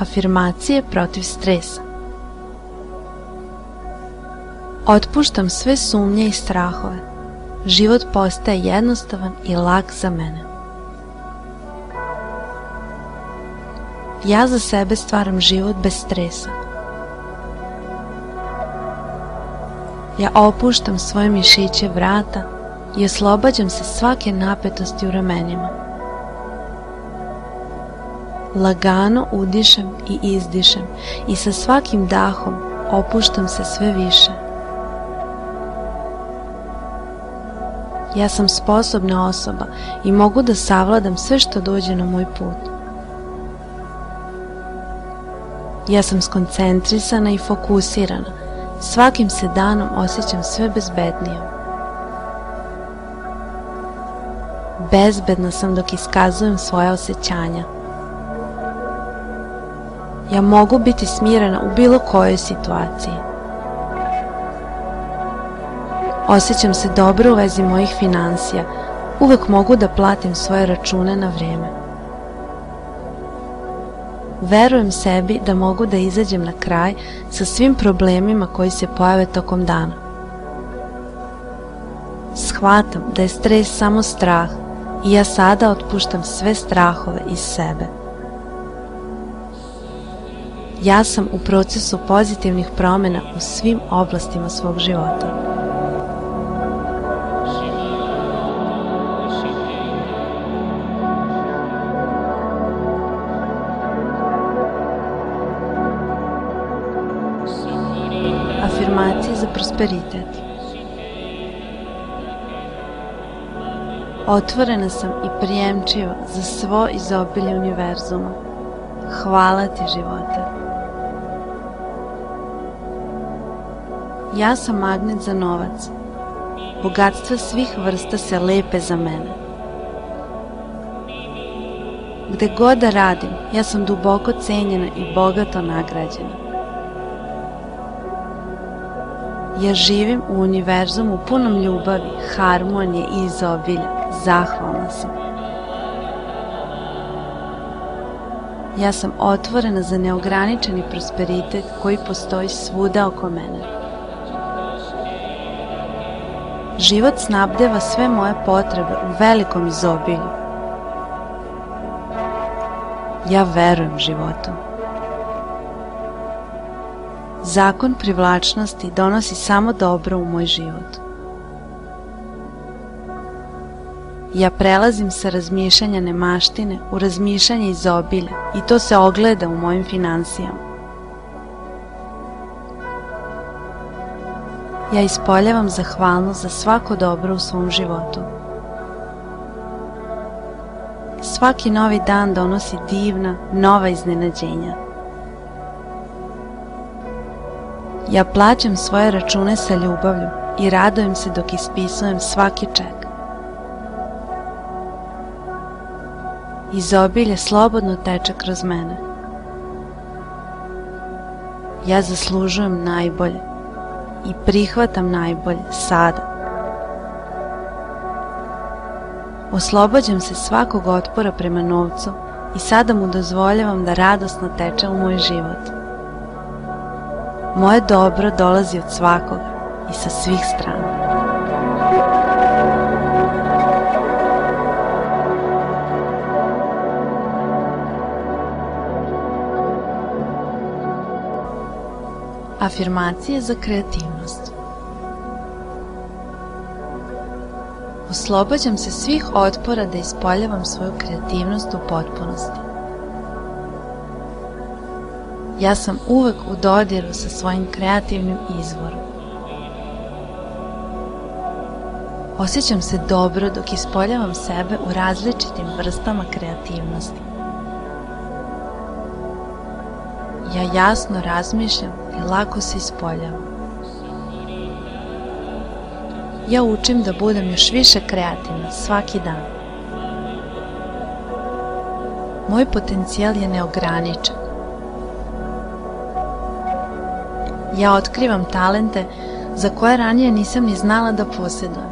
Afirmacije protiv stresa Otpuštam sve sumnje i strahove. Život postaje jednostavan i lak za mene. Ja za sebe stvaram život bez stresa. Ja opuštam svoje mišiće vrata i oslobađam se svake napetosti u ramenima. Lagano udišem i izdišem i sa svakim dahom opuštam se sve više. Ja sam sposobna osoba i mogu da savladam sve što dođe na moj put. Ja sam skoncentrisana i fokusirana. Svakim se danom osjećam sve bezbednijom. Bezbedna sam dok iskazujem svoje osjećanja. Ja mogu biti smirena u bilo kojoj situaciji. Osjećam se dobro u vezi mojih financija. Uvek mogu da platim svoje račune na vrijeme. Verujem sebi da mogu da izađem na kraj sa svim problemima koji se pojave tokom dana. Shvatam da je stres samo strah i ja sada otpuštam sve strahove iz sebe. Ja sam u procesu pozitivnih promjena u svim oblastima svog života. Afirmacije za prosperitet. Otvorena sam i prijemčiva za svo izobilje univerzuma. Hvala ti živote. Ja sam magnet za novac. Bogatstva svih vrsta se lepe za mene. Gde god da radim, ja sam duboko cenjena i bogato nagrađena. Ja živim u univerzumu punom ljubavi, harmonije i izobilja. Zahvalna sam. Ja sam otvorena za neograničeni prosperitet koji postoji svuda oko mene. Život snabdeva sve moje potrebe u velikom izobilju. Ja verujem životu. Zakon privlačnosti donosi samo dobro u moj život. Ja prelazim sa razmišljanja nemaštine u razmišljanje izobilja i to se ogleda u mojim financijama. Ja ispoljavam zahvalnost za svako dobro u svom životu. Svaki novi dan donosi divna, nova iznenađenja. Ja plaćam svoje račune sa ljubavlju i radujem se dok ispisujem svaki ček. Izobilje slobodno teče kroz mene. Ja zaslužujem najbolje i prihvatam najbolje sada. Oslobađam se svakog otpora prema novcu i sada mu dozvoljavam da radosno teče u moj život. Moje dobro dolazi od svakoga i sa svih strana. Afirmacije za kreativnost Oslobađam se svih otpora da ispoljavam svoju kreativnost u potpunosti. Ja sam uvek u dodiru sa svojim kreativnim izvorom. Osjećam se dobro dok ispoljavam sebe u različitim vrstama kreativnosti. Ja jasno razmišljam i lako se ispoljavam. Ja učim da budem još više kreativna svaki dan. Moj potencijal je neograničen. Ja otkrivam talente za koje ranije nisam ni znala da posjedujem.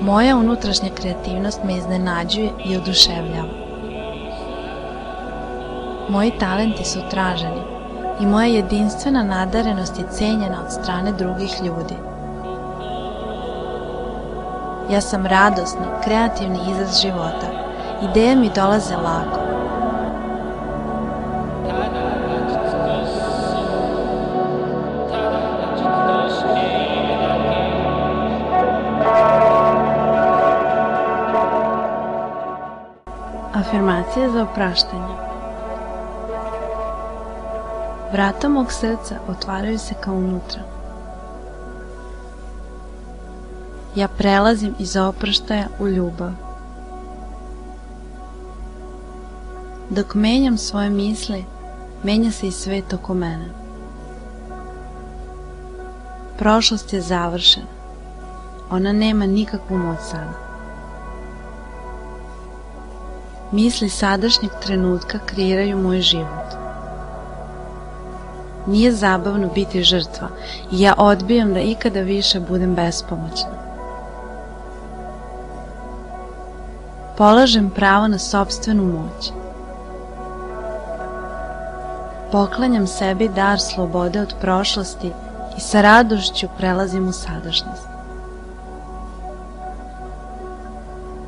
Moja unutrašnja kreativnost me iznenađuje i oduševljava. Moji talenti su traženi i moja jedinstvena nadarenost je cenjena od strane drugih ljudi. Ja sam radosni, kreativni izraz života. Ideje mi dolaze lako. Afirmacija za opraštanje Vrata mog srca otvaraju se kao unutra. Ja prelazim iz oproštaja u ljubav. Dok menjam svoje misli, menja se i svet oko mene. Prošlost je završena. Ona nema nikakvu moć sada. Misli sadašnjeg trenutka kreiraju moj život. Nije zabavno biti žrtva i ja odbijam da ikada više budem bespomoćna. Polažem pravo na sobstvenu moć. Poklanjam sebi dar slobode od prošlosti i sa radošću prelazim u sadašnjost.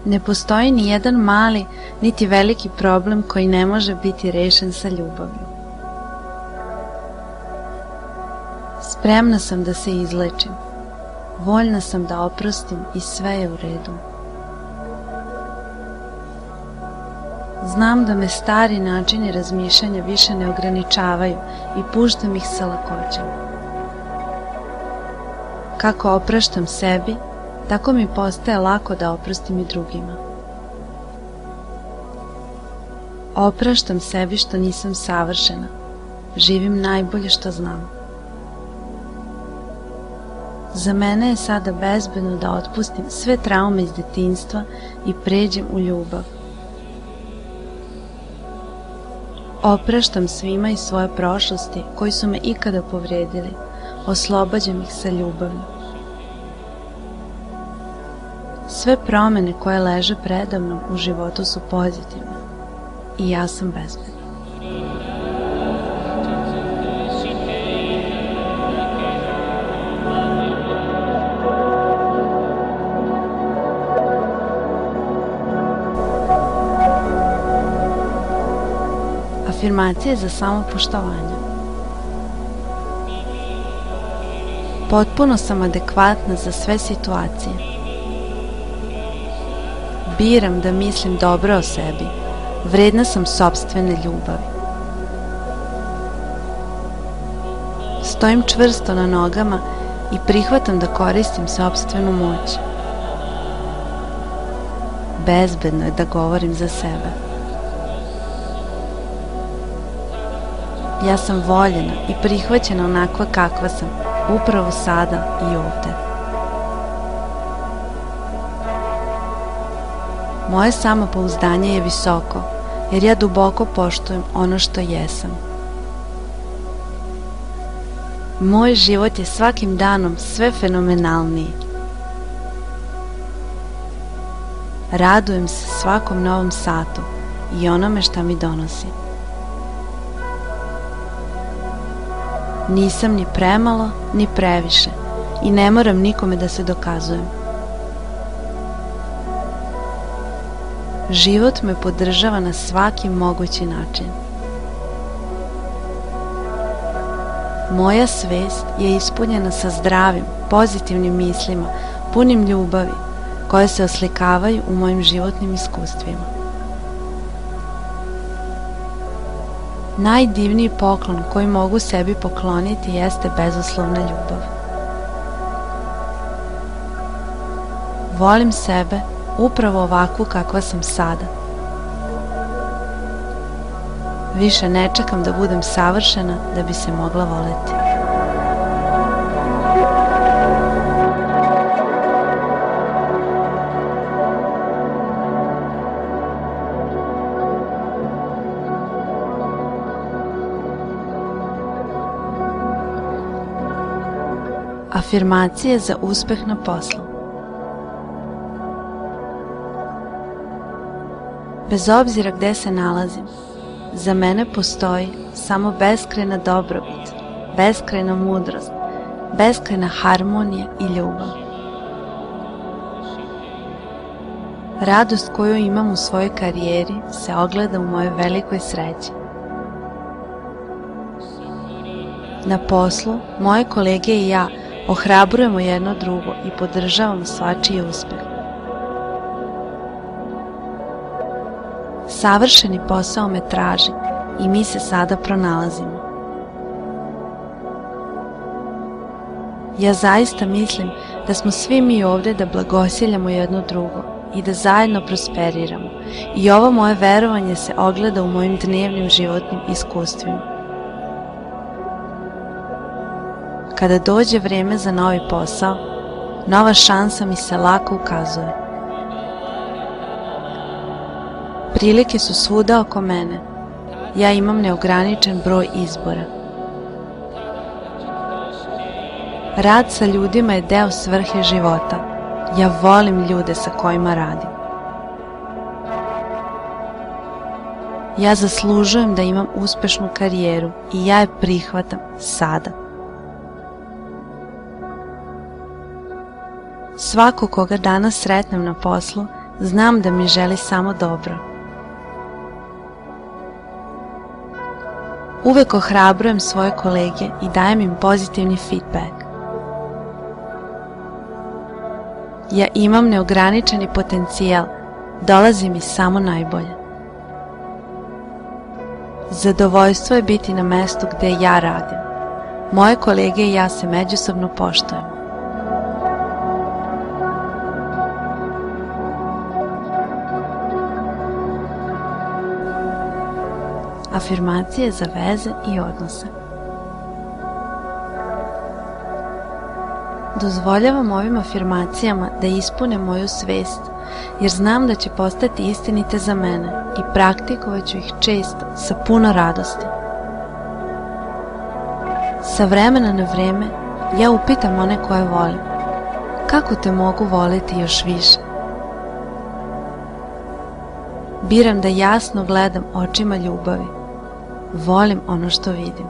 Ne postoji ni jedan mali, niti veliki problem koji ne može biti rešen sa ljubavlju. Spremna sam da se izlečim. Voljna sam da oprostim i sve je u redu. Znam da me stari načini razmišljanja više ne ograničavaju i puštam ih sa lakoćom. Kako opraštam sebi, tako mi postaje lako da oprostim i drugima. Opraštam sebi što nisam savršena. Živim najbolje što znam. Za mene je sada bezbedno da otpustim sve traume iz detinstva i pređem u ljubav. Opraštam svima iz svoje prošlosti koji su me ikada povredili, oslobađam ih sa ljubavlju. Sve promene koje leže predavnom u životu su pozitivne i ja sam bezbedna. Afirmacije za samopoštovanje. Potpuno sam adekvatna za sve situacije. Biram da mislim dobro o sebi. Vredna sam sobstvene ljubavi. Stojim čvrsto na nogama i prihvatam da koristim sobstvenu moć. Bezbedno je da govorim za sebe. Ja sam voljena i prihvaćena onakva kakva sam, upravo sada i ovde. Moje samopouzdanje je visoko, jer ja duboko poštujem ono što jesam. Moj život je svakim danom sve fenomenalniji. Radujem se svakom novom satu i onome šta mi donosi. Nisam ni premalo, ni previše i ne moram nikome da se dokazujem. Život me podržava na svaki mogući način. Moja svest je ispunjena sa zdravim, pozitivnim mislima, punim ljubavi, koje se oslikavaju u mojim životnim iskustvima. Najdivniji poklon koji mogu sebi pokloniti jeste bezuslovna ljubav. Volim sebe upravo ovakvu kakva sam sada. Više ne čekam da budem savršena da bi se mogla voleti. Afirmacije za uspeh na poslu Bez obzira gde se nalazim, Za mene postoji samo beskrena dobrobit, beskrena mudrost, beskrena harmonija i ljubav. Radost koju imam u svojoj karijeri se ogleda u mojoj velikoj sreći. Na poslu, moje kolege i ja ohrabrujemo jedno drugo i podržavamo svačiji uspeh. Savršeni posao me traži i mi se sada pronalazimo. Ja zaista mislim da smo svi mi ovde da blagosiljamo jedno drugo i da zajedno prosperiramo i ovo moje verovanje se ogleda u mojim dnevnim životnim iskustvima. Kada dođe vreme za novi posao, nova šansa mi se lako ukazuje. Prilike su svuda oko mene. Ja imam neograničen broj izbora. Rad sa ljudima je deo svrhe života. Ja volim ljude sa kojima radim. Ja zaslužujem da imam uspešnu karijeru i ja je prihvatam sada. Svako koga danas sretnem na poslu, znam da mi želi samo dobro. Uvek ohrabrujem svoje kolege i dajem im pozitivni feedback. Ja imam neograničeni potencijal, dolazi mi samo najbolje. Zadovoljstvo je biti na mestu gde ja radim. Moje kolege i ja se međusobno poštujemo. Afirmacije za veze i odnose. Dozvoljavam ovim afirmacijama da ispune moju svest, jer znam da će postati istinite za mene i praktikovat ću ih često sa puno radosti. Sa vremena na vreme ja upitam one koje volim, kako te mogu voliti još više? Biram da jasno gledam očima ljubavi. Volim ono što vidim.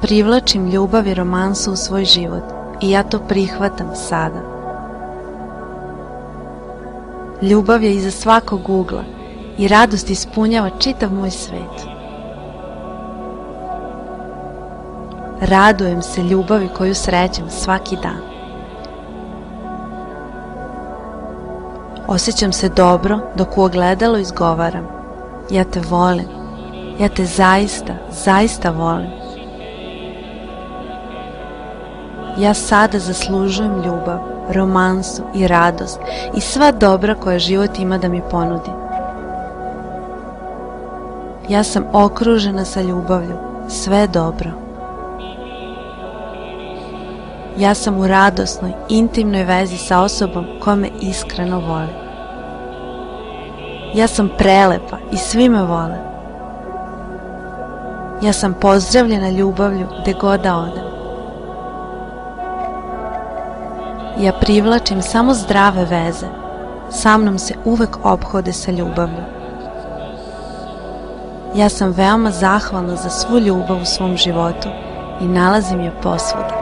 Privlačim ljubav i romansu u svoj život i ja to prihvatam sada. Ljubav je iza svakog ugla i radost ispunjava čitav moj svet. Radujem se ljubavi koju srećem svaki dan. Osjećam se dobro dok u ogledalo izgovaram. Ja te volim. Ja te zaista, zaista volim. Ja sada zaslužujem ljubav, romansu i radost i sva dobra koja život ima da mi ponudi. Ja sam okružena sa ljubavlju, sve dobro. Ja sam u radosnoj, intimnoj vezi sa osobom koja me iskreno voli. Ja sam prelepa i svi me vole. Ja sam pozdravljena ljubavlju gde god da odem. Ja privlačim samo zdrave veze. Sa mnom se uvek obhode sa ljubavlju. Ja sam veoma zahvalna za svu ljubav u svom životu i nalazim je posvuda.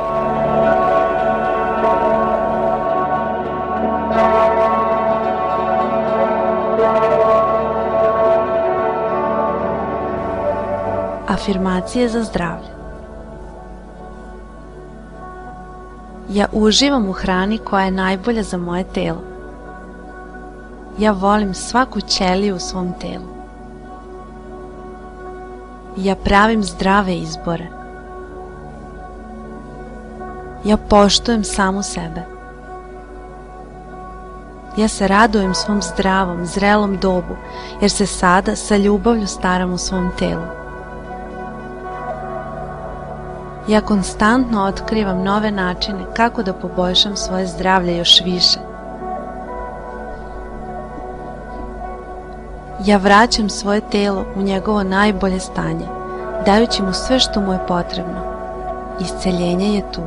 Afirmacije za zdravlje Ja uživam u hrani koja je najbolja za moje telo. Ja volim svaku ćeliju u svom telu. Ja pravim zdrave izbore. Ja poštujem samu sebe. Ja se radujem svom zdravom, zrelom dobu, jer se sada sa ljubavlju staram u svom telu. Ja konstantno otkrivam nove načine kako da poboljšam svoje zdravlje još više. Ja vraćam svoje telo u njegovo najbolje stanje, dajući mu sve što mu je potrebno. Isceljenje je tu.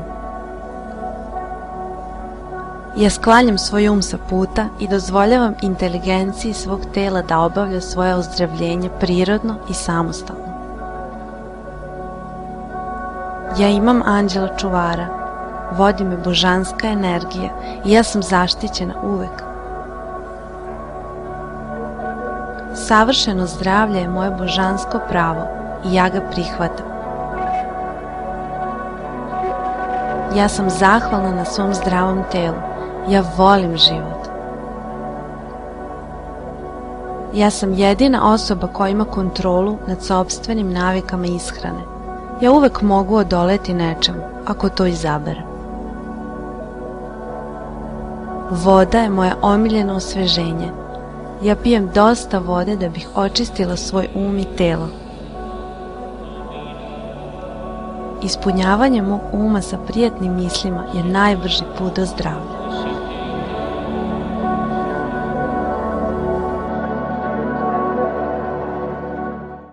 Ja sklanjam svoj um sa puta i dozvoljavam inteligenciji svog tela da obavlja svoje ozdravljenje prirodno i samostalno. Ja imam anđela čuvara, vodi me božanska energija i ja sam zaštićena uvek. Savršeno zdravlje je moje božansko pravo i ja ga prihvatam. Ja sam zahvalna na svom zdravom telu. Ja volim život. Ja sam jedina osoba koja ima kontrolu nad sobstvenim navikama ishrane. Ja uvek mogu odoleti nečemu, ako to izaberem. Voda je moje omiljeno osveženje. Ja pijem dosta vode da bih očistila svoj um i telo. Ispunjavanje mog uma sa prijatnim mislima je najbrži put do zdravlja.